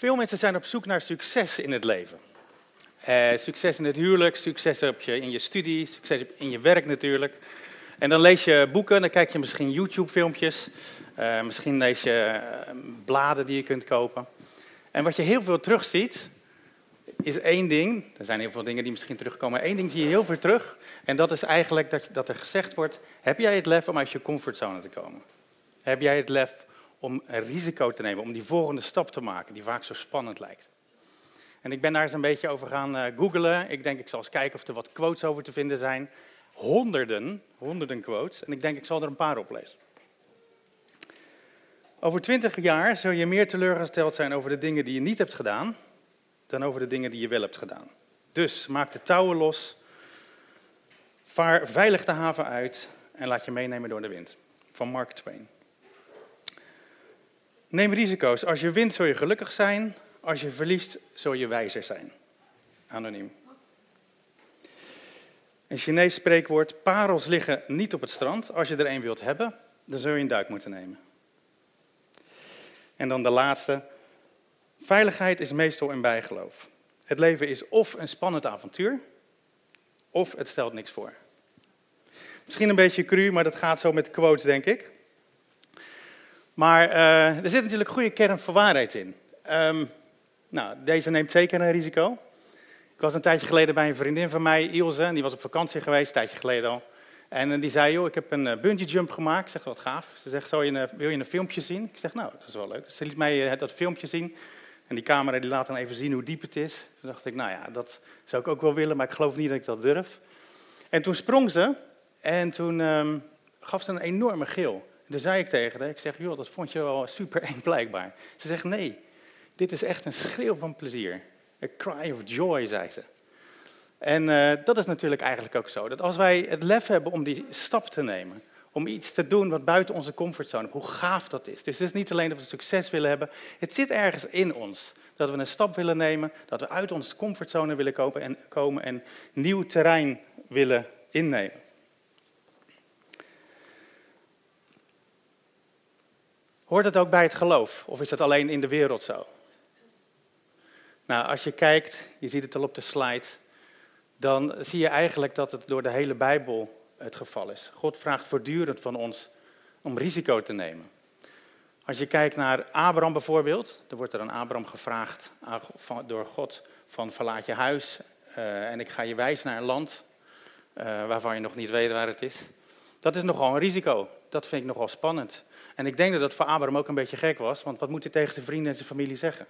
Veel mensen zijn op zoek naar succes in het leven. Eh, succes in het huwelijk, succes op je, in je studie, succes in je werk natuurlijk. En dan lees je boeken, dan kijk je misschien YouTube-filmpjes. Uh, misschien lees je uh, bladen die je kunt kopen. En wat je heel veel terugziet, is één ding. Er zijn heel veel dingen die misschien terugkomen. Één ding zie je heel veel terug. En dat is eigenlijk dat, dat er gezegd wordt: heb jij het lef om uit je comfortzone te komen? Heb jij het lef om een risico te nemen, om die volgende stap te maken, die vaak zo spannend lijkt? En ik ben daar eens een beetje over gaan uh, googlen. Ik denk, ik zal eens kijken of er wat quotes over te vinden zijn. Honderden, honderden quotes. En ik denk, ik zal er een paar oplezen. Over twintig jaar zul je meer teleurgesteld zijn over de dingen die je niet hebt gedaan, dan over de dingen die je wel hebt gedaan. Dus maak de touwen los, vaar veilig de haven uit en laat je meenemen door de wind. Van Mark Twain. Neem risico's. Als je wint zul je gelukkig zijn, als je verliest zul je wijzer zijn. Anoniem. Een Chinees spreekwoord, parels liggen niet op het strand. Als je er een wilt hebben, dan zul je een duik moeten nemen. En dan de laatste. Veiligheid is meestal een bijgeloof. Het leven is of een spannend avontuur, of het stelt niks voor. Misschien een beetje cru, maar dat gaat zo met quotes, denk ik. Maar uh, er zit natuurlijk goede kern van waarheid in. Um, nou, deze neemt zeker een risico. Ik was een tijdje geleden bij een vriendin van mij, Ilse, en die was op vakantie geweest, een tijdje geleden al. En eh, die zei, joh, ik heb een uh, bungee jump gemaakt. Ik zeg, wat gaaf. Ze zegt, je een, wil je een filmpje zien? Ik zeg, nou, dat is wel leuk. Ze liet mij dat filmpje zien. En die camera die laat dan even zien hoe diep het is. Toen dacht ik, nou ja, dat zou ik ook wel willen, maar ik geloof niet dat ik dat durf. En toen sprong ze en toen um, gaf ze een enorme gil. Toen zei ik tegen haar, ik zeg, joh, dat vond je wel super eng blijkbaar. Ze zegt, nee, dit is echt een schreeuw van plezier. A cry of joy, zei ze. En uh, dat is natuurlijk eigenlijk ook zo. Dat als wij het lef hebben om die stap te nemen, om iets te doen wat buiten onze comfortzone, hoe gaaf dat is. Dus het is niet alleen dat we succes willen hebben, het zit ergens in ons. Dat we een stap willen nemen, dat we uit onze comfortzone willen komen en, komen en nieuw terrein willen innemen. Hoort het ook bij het geloof? Of is dat alleen in de wereld zo? Nou, als je kijkt, je ziet het al op de slide, dan zie je eigenlijk dat het door de hele Bijbel het geval is. God vraagt voortdurend van ons om risico te nemen. Als je kijkt naar Abraham bijvoorbeeld, dan wordt er aan Abraham gevraagd door God van verlaat je huis uh, en ik ga je wijzen naar een land uh, waarvan je nog niet weet waar het is. Dat is nogal een risico. Dat vind ik nogal spannend. En ik denk dat dat voor Abraham ook een beetje gek was, want wat moet hij tegen zijn vrienden en zijn familie zeggen?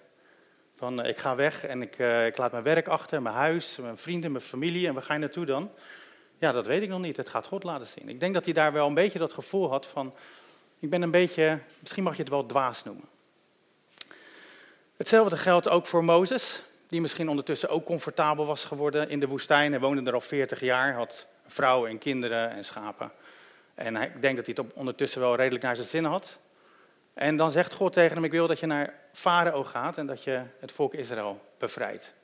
Van, uh, ik ga weg en ik, uh, ik, laat mijn werk achter, mijn huis, mijn vrienden, mijn familie. En waar ga je naartoe dan? Ja, dat weet ik nog niet. Het gaat God laten zien. Ik denk dat hij daar wel een beetje dat gevoel had van... Ik ben een beetje, misschien mag je het wel dwaas noemen. Hetzelfde geldt ook voor Mozes, die misschien ondertussen ook comfortabel was geworden in de woestijn. Hij woonde er al 40 jaar, had vrouwen en kinderen en schapen. En ik denk dat hij het ondertussen wel redelijk naar zijn zin had. En dan zegt God tegen hem, ik wil dat je naar Farao gaat en dat je het volk Israël bevrijdt.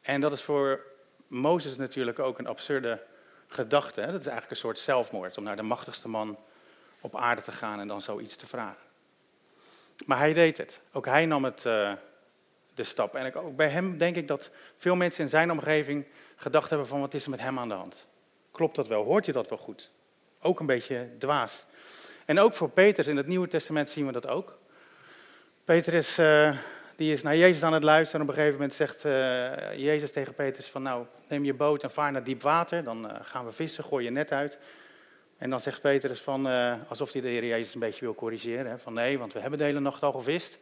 En dat is voor Mozes natuurlijk ook een absurde gedachte. Dat is eigenlijk een soort zelfmoord, om naar de machtigste man op aarde te gaan en dan zoiets te vragen. Maar hij deed het. Ook hij nam het, uh, de stap. En ook bij hem denk ik dat veel mensen in zijn omgeving gedacht hebben van wat is er met hem aan de hand? Klopt dat wel? Hoort je dat wel goed? Ook een beetje dwaas. En ook voor Petrus in het Nieuwe Testament zien we dat ook. Petrus uh, die is naar Jezus aan het luisteren en op een gegeven moment zegt uh, Jezus tegen Petrus van nou neem je boot en vaar naar diep water, dan uh, gaan we vissen, gooi je net uit. En dan zegt Petrus van, alsof hij de Heer Jezus een beetje wil corrigeren, hè, van nee, want we hebben de hele nacht al gevist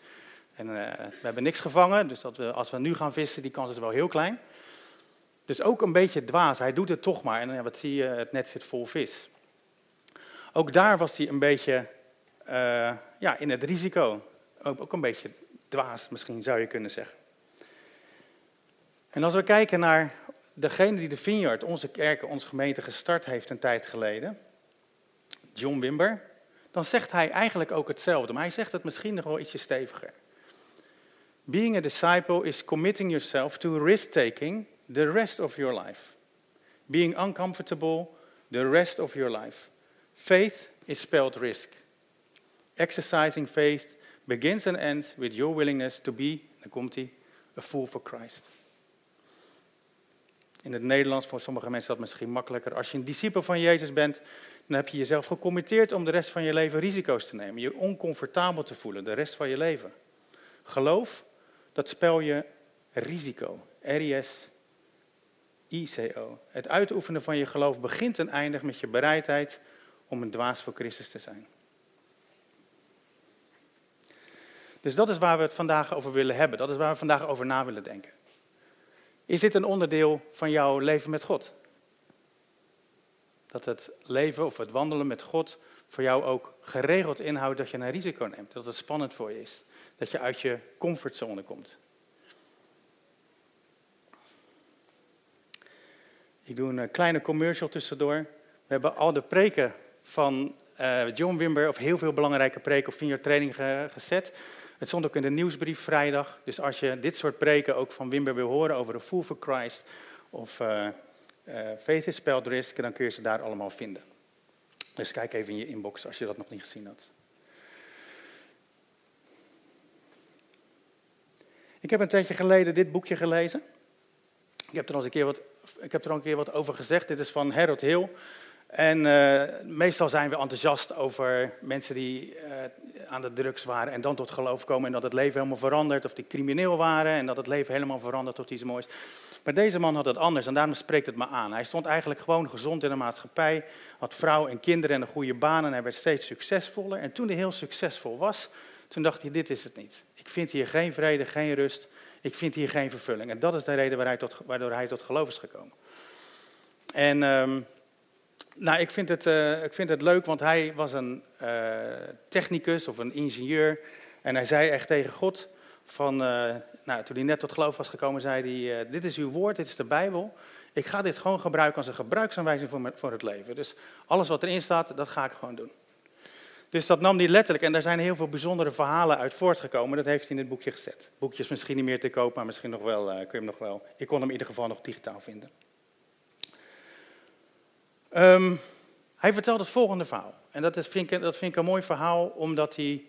en we hebben niks gevangen, dus dat we, als we nu gaan vissen, die kans is wel heel klein. Dus ook een beetje dwaas, hij doet het toch maar en wat zie je, het net zit vol vis. Ook daar was hij een beetje uh, ja, in het risico. Ook, ook een beetje dwaas, misschien zou je kunnen zeggen. En als we kijken naar degene die de Vineyard, onze kerken, onze gemeente gestart heeft een tijd geleden, John Wimber, dan zegt hij eigenlijk ook hetzelfde, maar hij zegt het misschien nog wel ietsje steviger. Being a disciple is committing yourself to risk-taking the rest of your life. Being uncomfortable the rest of your life. Faith is spelled risk. Exercising faith begins and ends with your willingness to be, dan komt hij, a fool for Christ. In het Nederlands voor sommige mensen dat misschien makkelijker. Als je een discipel van Jezus bent, dan heb je jezelf gecommitteerd om de rest van je leven risico's te nemen. Je oncomfortabel te voelen de rest van je leven. Geloof, dat spel je risico. R-I-S-I-C-O. Het uitoefenen van je geloof begint en eindigt met je bereidheid om een dwaas voor Christus te zijn. Dus dat is waar we het vandaag over willen hebben. Dat is waar we vandaag over na willen denken. Is dit een onderdeel van jouw leven met God? Dat het leven of het wandelen met God voor jou ook geregeld inhoudt dat je een risico neemt. Dat het spannend voor je is. Dat je uit je comfortzone komt. Ik doe een kleine commercial tussendoor. We hebben al de preken van uh, John Wimber, of heel veel belangrijke preken, op Vineyard Training gezet. Het stond ook in de nieuwsbrief vrijdag. Dus als je dit soort preken ook van Wimber wil horen over de Fool for Christ of uh, uh, Faith is Spelled Risk, dan kun je ze daar allemaal vinden. Dus kijk even in je inbox als je dat nog niet gezien had. Ik heb een tijdje geleden dit boekje gelezen. Ik heb er al een keer wat, ik heb er al een keer wat over gezegd. Dit is van Harold Hill. En uh, meestal zijn we enthousiast over mensen die uh, aan de drugs waren en dan tot geloof komen en dat het leven helemaal verandert, of die crimineel waren en dat het leven helemaal verandert tot iets moois. Maar deze man had het anders en daarom spreekt het me aan. Hij stond eigenlijk gewoon gezond in de maatschappij, had vrouw en kinderen en een goede baan en hij werd steeds succesvoller. En toen hij heel succesvol was, toen dacht hij, dit is het niet. Ik vind hier geen vrede, geen rust, ik vind hier geen vervulling. En dat is de reden hij tot, waardoor hij tot geloof is gekomen. En... Um, nou, ik vind, het, uh, ik vind het leuk, want hij was een uh, technicus of een ingenieur. En hij zei echt tegen God, van, uh, nou, toen hij net tot geloof was gekomen, zei hij, dit is uw woord, dit is de Bijbel. Ik ga dit gewoon gebruiken als een gebruiksaanwijzing voor, voor het leven. Dus alles wat erin staat, dat ga ik gewoon doen. Dus dat nam hij letterlijk en daar zijn heel veel bijzondere verhalen uit voortgekomen. Dat heeft hij in het boekje gezet. Het boekje is misschien niet meer te koop, maar misschien nog wel, kun je hem nog wel. Ik kon hem in ieder geval nog digitaal vinden. Um, hij vertelt het volgende verhaal. En dat, is, vind, ik, dat vind ik een mooi verhaal, omdat hij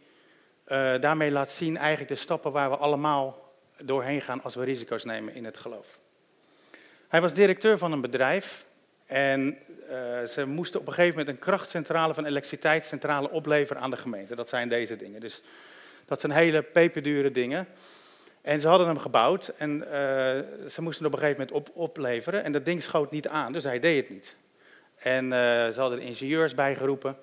uh, daarmee laat zien eigenlijk de stappen waar we allemaal doorheen gaan als we risico's nemen in het geloof. Hij was directeur van een bedrijf en uh, ze moesten op een gegeven moment een krachtcentrale van elektriciteitscentrale opleveren aan de gemeente. Dat zijn deze dingen. Dus dat zijn hele peperdure dingen. En ze hadden hem gebouwd en uh, ze moesten op een gegeven moment op, opleveren. En dat ding schoot niet aan, dus hij deed het niet. En uh, ze hadden ingenieurs bijgeroepen.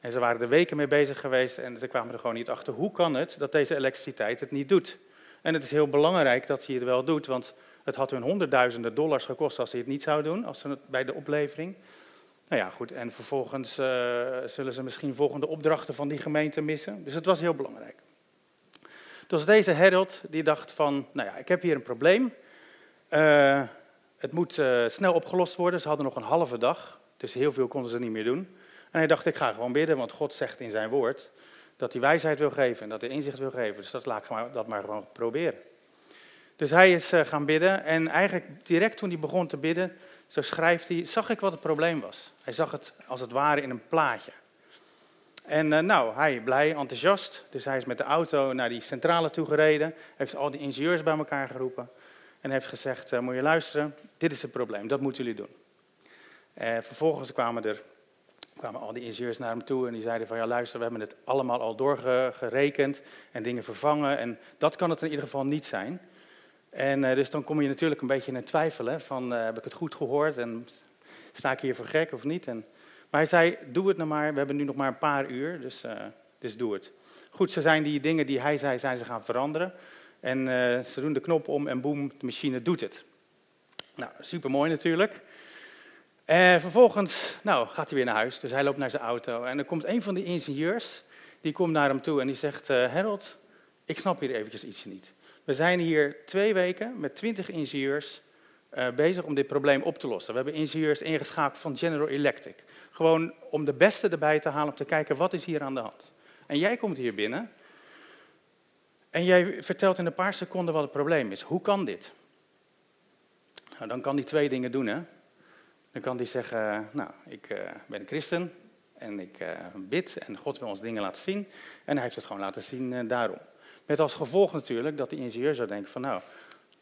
En ze waren er weken mee bezig geweest en ze kwamen er gewoon niet achter. Hoe kan het dat deze elektriciteit het niet doet? En het is heel belangrijk dat hij het wel doet, want het had hun honderdduizenden dollars gekost als hij het niet zou doen, als ze het, bij de oplevering. Nou ja, goed, en vervolgens uh, zullen ze misschien volgende opdrachten van die gemeente missen. Dus het was heel belangrijk. Dus deze Harold, die dacht van, nou ja, ik heb hier een probleem. Uh, het moet snel opgelost worden. Ze hadden nog een halve dag. Dus heel veel konden ze niet meer doen. En hij dacht, ik ga gewoon bidden, want God zegt in zijn woord dat hij wijsheid wil geven en dat hij inzicht wil geven. Dus dat laat ik maar, dat maar gewoon proberen. Dus hij is uh, gaan bidden en eigenlijk direct toen hij begon te bidden, zo schrijft hij, zag ik wat het probleem was. Hij zag het als het ware in een plaatje. En uh, nou, hij blij, enthousiast. Dus hij is met de auto naar die centrale toe gereden, heeft al die ingenieurs bij elkaar geroepen en heeft gezegd, uh, moet je luisteren, dit is het probleem, dat moeten jullie doen. En vervolgens kwamen er kwamen al die ingenieurs naar hem toe en die zeiden van ja luister, we hebben het allemaal al doorgerekend en dingen vervangen en dat kan het in ieder geval niet zijn. En uh, dus dan kom je natuurlijk een beetje in het twijfelen van uh, heb ik het goed gehoord en sta ik hier voor gek of niet. En, maar hij zei doe het nou maar, we hebben nu nog maar een paar uur, dus, dus doe het. Goed, ze zijn die dingen die hij zei, zijn ze gaan veranderen. En ze doen de knop om en boem, de machine doet het. Nou, super mooi natuurlijk. En vervolgens nou, gaat hij weer naar huis, dus hij loopt naar zijn auto. En dan komt een van de ingenieurs, die komt naar hem toe en die zegt... Uh, Harold, ik snap hier eventjes iets niet. We zijn hier twee weken met twintig ingenieurs uh, bezig om dit probleem op te lossen. We hebben ingenieurs ingeschakeld van General Electric. Gewoon om de beste erbij te halen om te kijken wat is hier aan de hand. En jij komt hier binnen en jij vertelt in een paar seconden wat het probleem is. Hoe kan dit? Nou, dan kan hij twee dingen doen, hè. Dan kan hij zeggen, nou, ik uh, ben een christen, En ik uh, bid en God wil ons dingen laten zien. En hij heeft het gewoon laten zien uh, daarom. Met als gevolg natuurlijk dat die ingenieur zou denken van nou,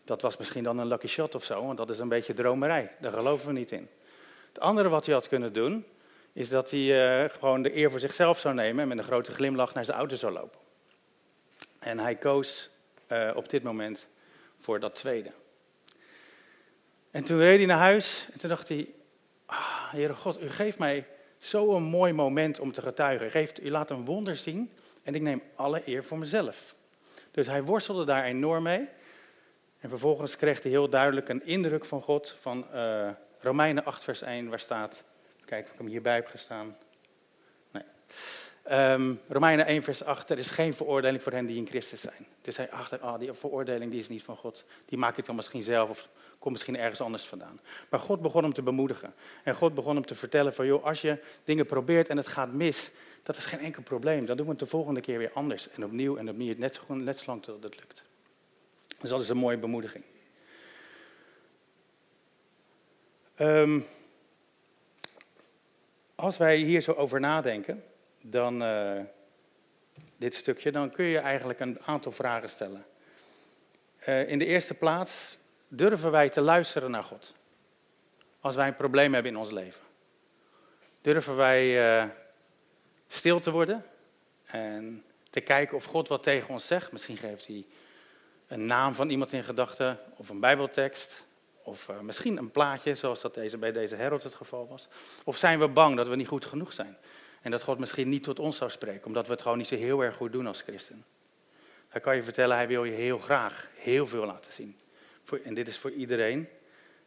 dat was misschien dan een lucky shot of zo, want dat is een beetje dromerij. Daar geloven we niet in. Het andere wat hij had kunnen doen, is dat hij gewoon de eer voor zichzelf zou nemen en met een grote glimlach naar zijn auto zou lopen. En hij koos op dit moment voor dat tweede. En toen reed hij naar huis en toen dacht hij, Heere God, u geeft mij zo'n mooi moment om te getuigen. U, geeft, u laat een wonder zien en ik neem alle eer voor mezelf. Dus hij worstelde daar enorm mee. En vervolgens kreeg hij heel duidelijk een indruk van God van uh, Romeinen 8 vers 1, waar staat, kijk of ik hem hierbij heb gestaan. Nee. Um, Romeinen 1 vers 8, er is geen veroordeling voor hen die in Christus zijn. Dus hij achter, ah, die veroordeling die is niet van God, die maak ik dan misschien zelf of komt misschien ergens anders vandaan. Maar God begon hem te bemoedigen. En God begon hem te vertellen van, joh, als je dingen probeert en het gaat mis, dat is geen enkel probleem. Dan doen we het de volgende keer weer anders. En opnieuw en opnieuw, net zo, net zo lang tot het lukt. Dus dat is een mooie bemoediging. Um, als wij hier zo over nadenken, dan uh, dit stukje, dan kun je eigenlijk een aantal vragen stellen. Uh, in de eerste plaats, durven wij te luisteren naar God? Als wij een probleem hebben in ons leven. Durven wij uh, stil te worden en te kijken of God wat tegen ons zegt? Misschien geeft hij een naam van iemand in gedachten of een bijbeltekst. Of misschien een plaatje, zoals dat deze, bij deze Herod het geval was. Of zijn we bang dat we niet goed genoeg zijn? En dat God misschien niet tot ons zou spreken, omdat we het gewoon niet zo heel erg goed doen als christen. Dan kan je vertellen, hij wil je heel graag heel veel laten zien. En dit is voor iedereen.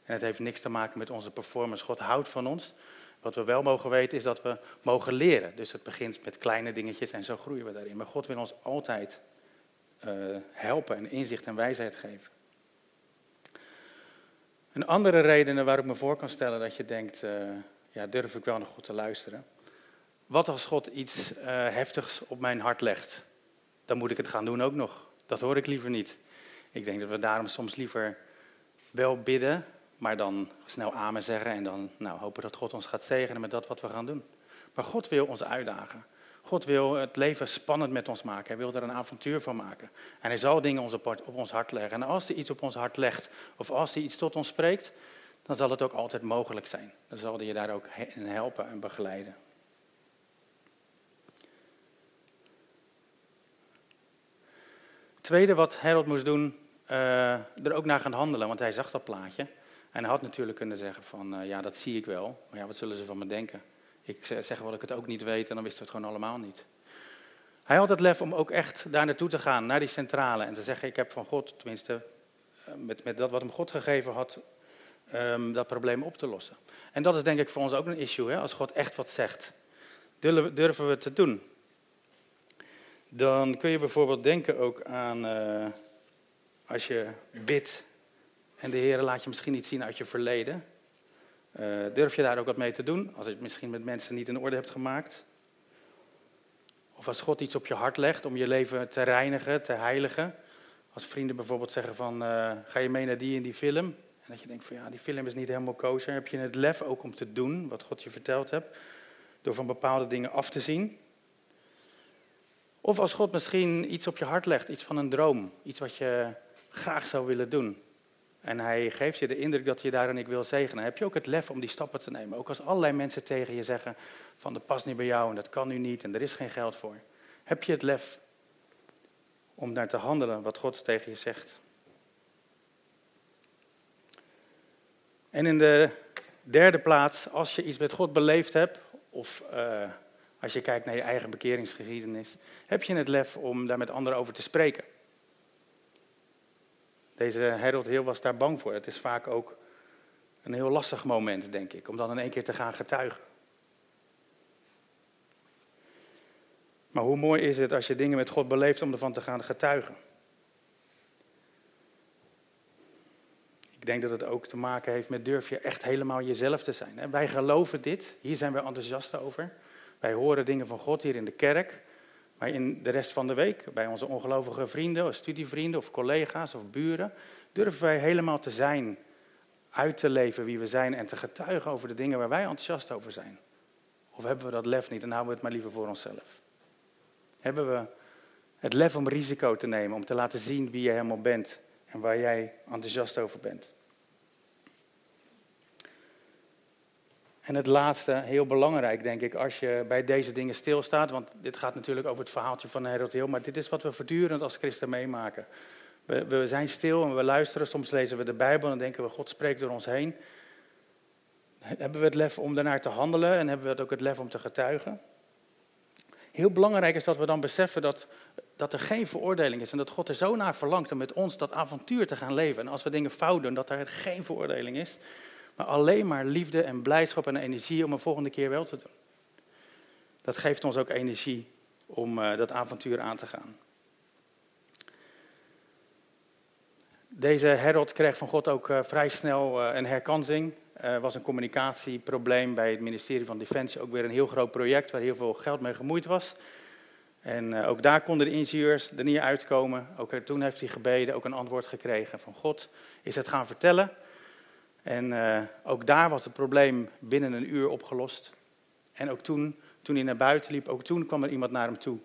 En het heeft niks te maken met onze performance. God houdt van ons. Wat we wel mogen weten is dat we mogen leren. Dus het begint met kleine dingetjes en zo groeien we daarin. Maar God wil ons altijd uh, helpen en inzicht en wijsheid geven. Een andere reden waar ik me voor kan stellen dat je denkt, uh, ja, durf ik wel nog goed te luisteren. Wat als God iets uh, heftigs op mijn hart legt? Dan moet ik het gaan doen ook nog. Dat hoor ik liever niet. Ik denk dat we daarom soms liever wel bidden, maar dan snel amen zeggen en dan nou, hopen dat God ons gaat zegenen met dat wat we gaan doen. Maar God wil ons uitdagen. God wil het leven spannend met ons maken. Hij wil er een avontuur van maken. En hij zal dingen op ons hart leggen. En als hij iets op ons hart legt, of als hij iets tot ons spreekt, dan zal het ook altijd mogelijk zijn. Dan zal hij je daar ook in helpen en begeleiden. Tweede wat Harold moest doen, uh, er ook naar gaan handelen, want hij zag dat plaatje. En hij had natuurlijk kunnen zeggen van, uh, ja, dat zie ik wel, maar ja, wat zullen ze van me denken? Ik zeg wel dat ik het ook niet weet en dan wisten we het gewoon allemaal niet. Hij had het lef om ook echt daar naartoe te gaan, naar die centrale, en te zeggen, ik heb van God, tenminste, eh, met, met dat wat hem God gegeven had, um, dat probleem op te lossen. En dat is denk ik voor ons ook een issue, hè? als God echt wat zegt. Durven we het te doen? Dan kun je bijvoorbeeld denken ook aan uh, als je bidt en de Heer laat je misschien iets zien uit je verleden. Uh, durf je daar ook wat mee te doen, als je het misschien met mensen niet in orde hebt gemaakt? Of als God iets op je hart legt om je leven te reinigen, te heiligen. Als vrienden bijvoorbeeld zeggen van, uh, ga je mee naar die en die film? En dat je denkt van, ja, die film is niet helemaal kosher. Heb je het lef ook om te doen wat God je verteld hebt? Door van bepaalde dingen af te zien. Of als God misschien iets op je hart legt, iets van een droom, iets wat je graag zou willen doen. En hij geeft je de indruk dat je daarin ik wil zegenen. Heb je ook het lef om die stappen te nemen? Ook als allerlei mensen tegen je zeggen van dat past niet bij jou en dat kan nu niet en er is geen geld voor. Heb je het lef om daar te handelen wat God tegen je zegt? En in de derde plaats, als je iets met God beleefd hebt of uh, als je kijkt naar je eigen bekeringsgeschiedenis, heb je het lef om daar met anderen over te spreken. Deze Harold Hill was daar bang voor. Het is vaak ook een heel lastig moment, denk ik, om dan in één keer te gaan getuigen. Maar hoe mooi is het als je dingen met God beleeft om ervan te gaan getuigen? Ik denk dat het ook te maken heeft met durf je echt helemaal jezelf te zijn. Wij geloven dit, hier zijn we enthousiast over. Wij horen dingen van God hier in de kerk, maar in de rest van de week, bij onze ongelovige vrienden, studievrienden of collega's of buren, durven wij helemaal te zijn, uit te leven wie we zijn en te getuigen over de dingen waar wij enthousiast over zijn. Of hebben we dat lef niet en houden we het maar liever voor onszelf? Hebben we het lef om risico te nemen, om te laten zien wie je helemaal bent en waar jij enthousiast over bent? En het laatste, heel belangrijk denk ik, als je bij deze dingen stilstaat, want dit gaat natuurlijk over het verhaaltje van Harold Hill, maar dit is wat we voortdurend als christen meemaken. We, we zijn stil en we luisteren, soms lezen we de Bijbel en denken we, God spreekt door ons heen. Hebben we het lef om daarnaar te handelen en hebben we ook het lef om te getuigen? Heel belangrijk is dat we dan beseffen dat, dat er geen veroordeling is en dat God er zo naar verlangt om met ons dat avontuur te gaan leven. En als we dingen fout doen, dat er geen veroordeling is, maar alleen maar liefde en blijdschap en energie om een volgende keer wel te doen. Dat geeft ons ook energie om uh, dat avontuur aan te gaan. Deze Herod kreeg van God ook uh, vrij snel uh, een herkansing. Er was een communicatieprobleem bij het ministerie van Defensie. Ook weer een heel groot project waar heel veel geld mee gemoeid was. En ook daar konden de ingenieurs er niet uitkomen. Ook toen heeft hij gebeden, ook een antwoord gekregen van God. Is het gaan vertellen. En uh, ook daar was het probleem binnen een uur opgelost. En ook toen, toen hij naar buiten liep, ook toen kwam er iemand naar hem toe.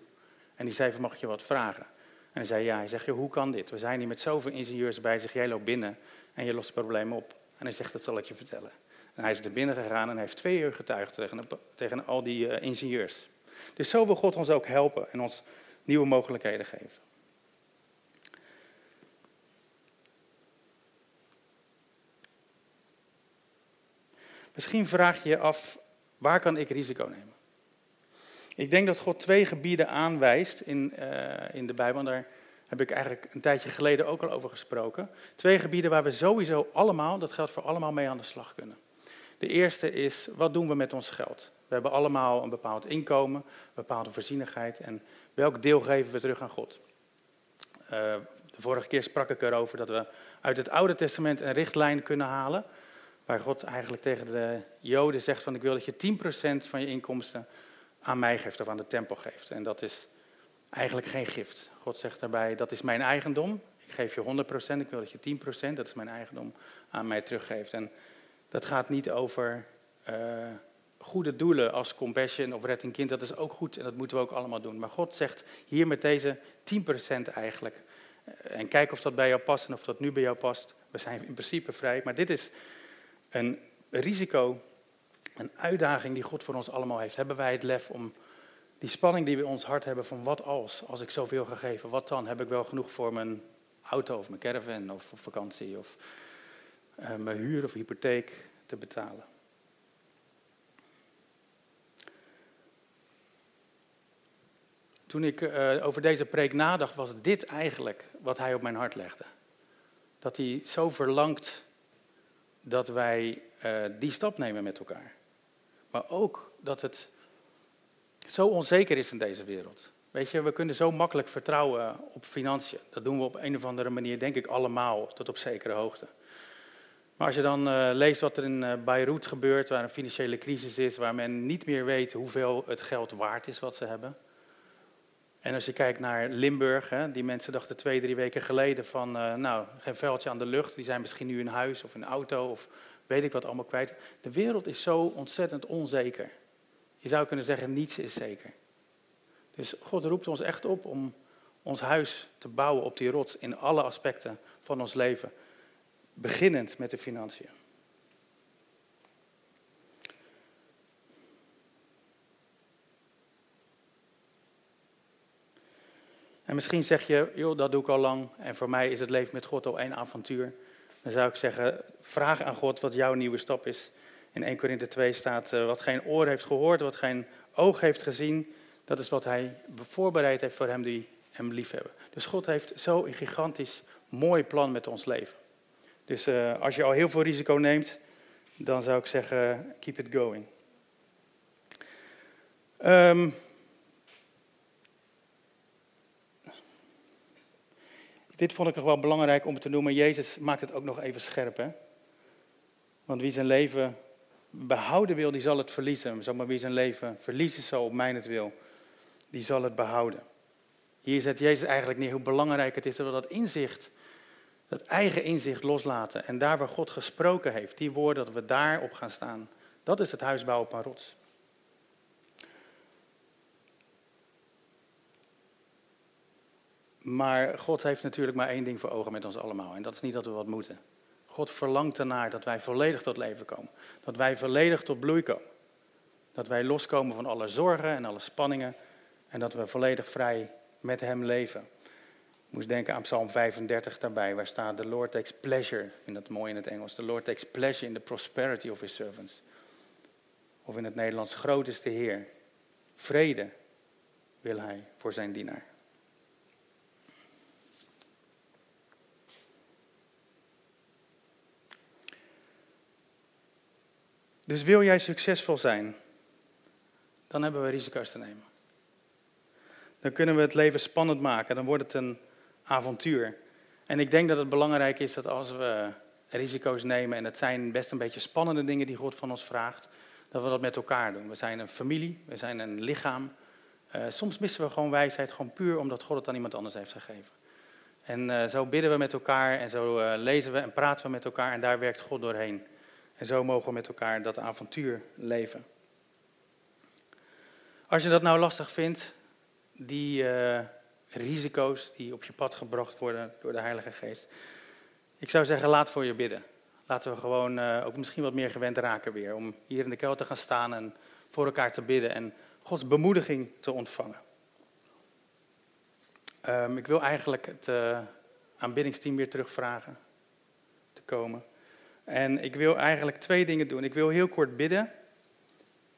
En die zei, mag je wat vragen? En hij zei, ja. Hij zegt, hoe kan dit? We zijn hier met zoveel ingenieurs bij zich. Jij loopt binnen en je lost het probleem op. En hij zegt, dat zal ik je vertellen. En hij is er binnen gegaan en heeft twee uur getuigd tegen, tegen al die uh, ingenieurs. Dus zo wil God ons ook helpen en ons nieuwe mogelijkheden geven. Misschien vraag je je af, waar kan ik risico nemen? Ik denk dat God twee gebieden aanwijst in, uh, in de Bijbel. Daar heb ik eigenlijk een tijdje geleden ook al over gesproken. Twee gebieden waar we sowieso allemaal, dat geldt voor allemaal, mee aan de slag kunnen. De eerste is, wat doen we met ons geld? We hebben allemaal een bepaald inkomen, een bepaalde voorzienigheid. En welk deel geven we terug aan God? Uh, de vorige keer sprak ik erover dat we uit het Oude Testament een richtlijn kunnen halen Waar God eigenlijk tegen de Joden zegt van ik wil dat je 10% van je inkomsten aan mij geeft of aan de tempel geeft. En dat is eigenlijk geen gift. God zegt daarbij dat is mijn eigendom. Ik geef je 100%, ik wil dat je 10%, dat is mijn eigendom, aan mij teruggeeft. En dat gaat niet over uh, goede doelen als compassion of red een kind. Dat is ook goed en dat moeten we ook allemaal doen. Maar God zegt hier met deze 10% eigenlijk. Eh, en kijk of dat bij jou past en of dat nu bij jou past. We zijn in principe vrij, maar dit is een risico, een uitdaging die God voor ons allemaal heeft. Hebben wij het lef om die spanning die we in ons hart hebben van wat als, als ik zoveel ga geven, wat dan? Heb ik wel genoeg voor mijn auto of mijn caravan of vakantie of uh, mijn huur of hypotheek te betalen? Toen ik uh, over deze preek nadacht, was dit eigenlijk wat hij op mijn hart legde. Dat hij zo verlangt dat wij uh, die stap nemen met elkaar. Maar ook dat het zo onzeker is in deze wereld. Weet je, we kunnen zo makkelijk vertrouwen op financiën. Dat doen we op een of andere manier, denk ik, allemaal tot op zekere hoogte. Maar als je dan uh, leest wat er in uh, Beirut gebeurt, waar een financiële crisis is, waar men niet meer weet hoeveel het geld waard is wat ze hebben. En als je kijkt naar Limburg, hè, die mensen dachten twee, drie weken geleden van, uh, nou, geen veldje aan de lucht, die zijn misschien nu in huis of in auto of weet ik wat allemaal kwijt. De wereld is zo ontzettend onzeker. Je zou kunnen zeggen, niets is zeker. Dus God roept ons echt op om ons huis te bouwen op die rots in alle aspecten van ons leven. Beginnend met de financiën. En misschien zeg je, joh, dat doe ik al lang en voor mij is het leven met God al één avontuur. Dan zou ik zeggen, vraag aan God wat jouw nieuwe stap is. In 1 Korinthe 2 staat, uh, wat geen oor heeft gehoord, wat geen oog heeft gezien, dat is wat hij voorbereid heeft voor hem die hem liefhebben. Dus God heeft zo een gigantisch mooi plan met ons leven. Dus uh, als je al heel veel risico neemt, dan zou ik zeggen, keep it going. Um, Dit vond ik nog wel belangrijk om te noemen. Jezus maakt het ook nog even scherp. Hè? Want wie zijn leven behouden wil, die zal het verliezen. Maar wie zijn leven verliezen zal op mijn het wil, die zal het behouden. Hier zet Jezus eigenlijk neer hoe belangrijk het is dat we dat inzicht, dat eigen inzicht loslaten. En daar waar God gesproken heeft, die woorden, dat we daarop gaan staan. Dat is het huis bouwen op een rots. Maar God heeft natuurlijk maar één ding voor ogen met ons allemaal. En dat is niet dat we wat moeten. God verlangt ernaar dat wij volledig tot leven komen. Dat wij volledig tot bloei komen. Dat wij loskomen van alle zorgen en alle spanningen. En dat we volledig vrij met Hem leven. Ik moest denken aan Psalm 35 daarbij, waar staat: The Lord takes pleasure. Ik vind dat mooi in het Engels. The Lord takes pleasure in the prosperity of His servants. Of in het Nederlands: Groot is de Heer. Vrede wil Hij voor zijn dienaar. Dus wil jij succesvol zijn, dan hebben we risico's te nemen. Dan kunnen we het leven spannend maken, dan wordt het een avontuur. En ik denk dat het belangrijk is dat als we risico's nemen, en het zijn best een beetje spannende dingen die God van ons vraagt, dat we dat met elkaar doen. We zijn een familie, we zijn een lichaam. Uh, soms missen we gewoon wijsheid, gewoon puur omdat God het aan iemand anders heeft gegeven. En uh, zo bidden we met elkaar en zo uh, lezen we en praten we met elkaar en daar werkt God doorheen. En zo mogen we met elkaar dat avontuur leven. Als je dat nou lastig vindt, die uh, risico's die op je pad gebracht worden door de Heilige Geest. Ik zou zeggen, laat voor je bidden. Laten we gewoon uh, ook misschien wat meer gewend raken weer. Om hier in de kel te gaan staan en voor elkaar te bidden en Gods bemoediging te ontvangen. Um, ik wil eigenlijk het uh, aanbiddingsteam weer terugvragen te komen. En ik wil eigenlijk twee dingen doen. Ik wil heel kort bidden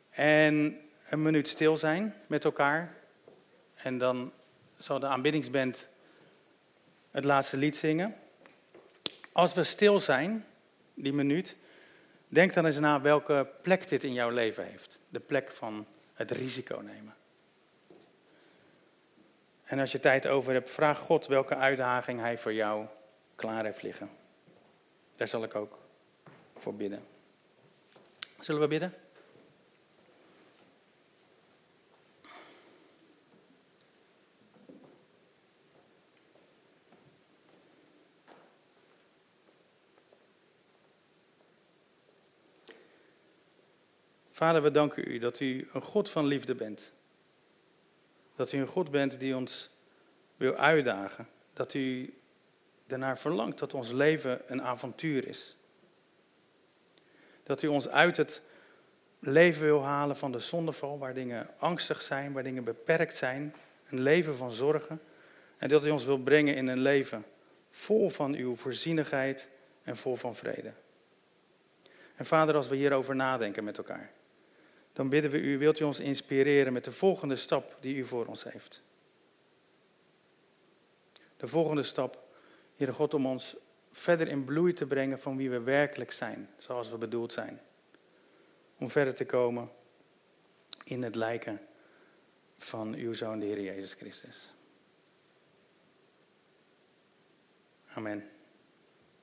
en een minuut stil zijn met elkaar. En dan zal de aanbiddingsband het laatste lied zingen. Als we stil zijn, die minuut, denk dan eens na welke plek dit in jouw leven heeft. De plek van het risico nemen. En als je tijd over hebt, vraag God welke uitdaging Hij voor jou klaar heeft liggen. Daar zal ik ook voor bidden. Zullen we bidden? Vader, we danken u dat u een God van liefde bent. Dat u een God bent die ons wil uitdagen. Dat u ernaar verlangt dat ons leven een avontuur is. Dat u ons uit het leven wil halen van de zondeval, waar dingen angstig zijn, waar dingen beperkt zijn. Een leven van zorgen. En dat u ons wil brengen in een leven vol van uw voorzienigheid en vol van vrede. En vader, als we hierover nadenken met elkaar, dan bidden we u, wilt u ons inspireren met de volgende stap die u voor ons heeft. De volgende stap, Heere God, om ons verder in bloei te brengen van wie we werkelijk zijn, zoals we bedoeld zijn. Om verder te komen in het lijken van uw Zoon, de Heer Jezus Christus. Amen.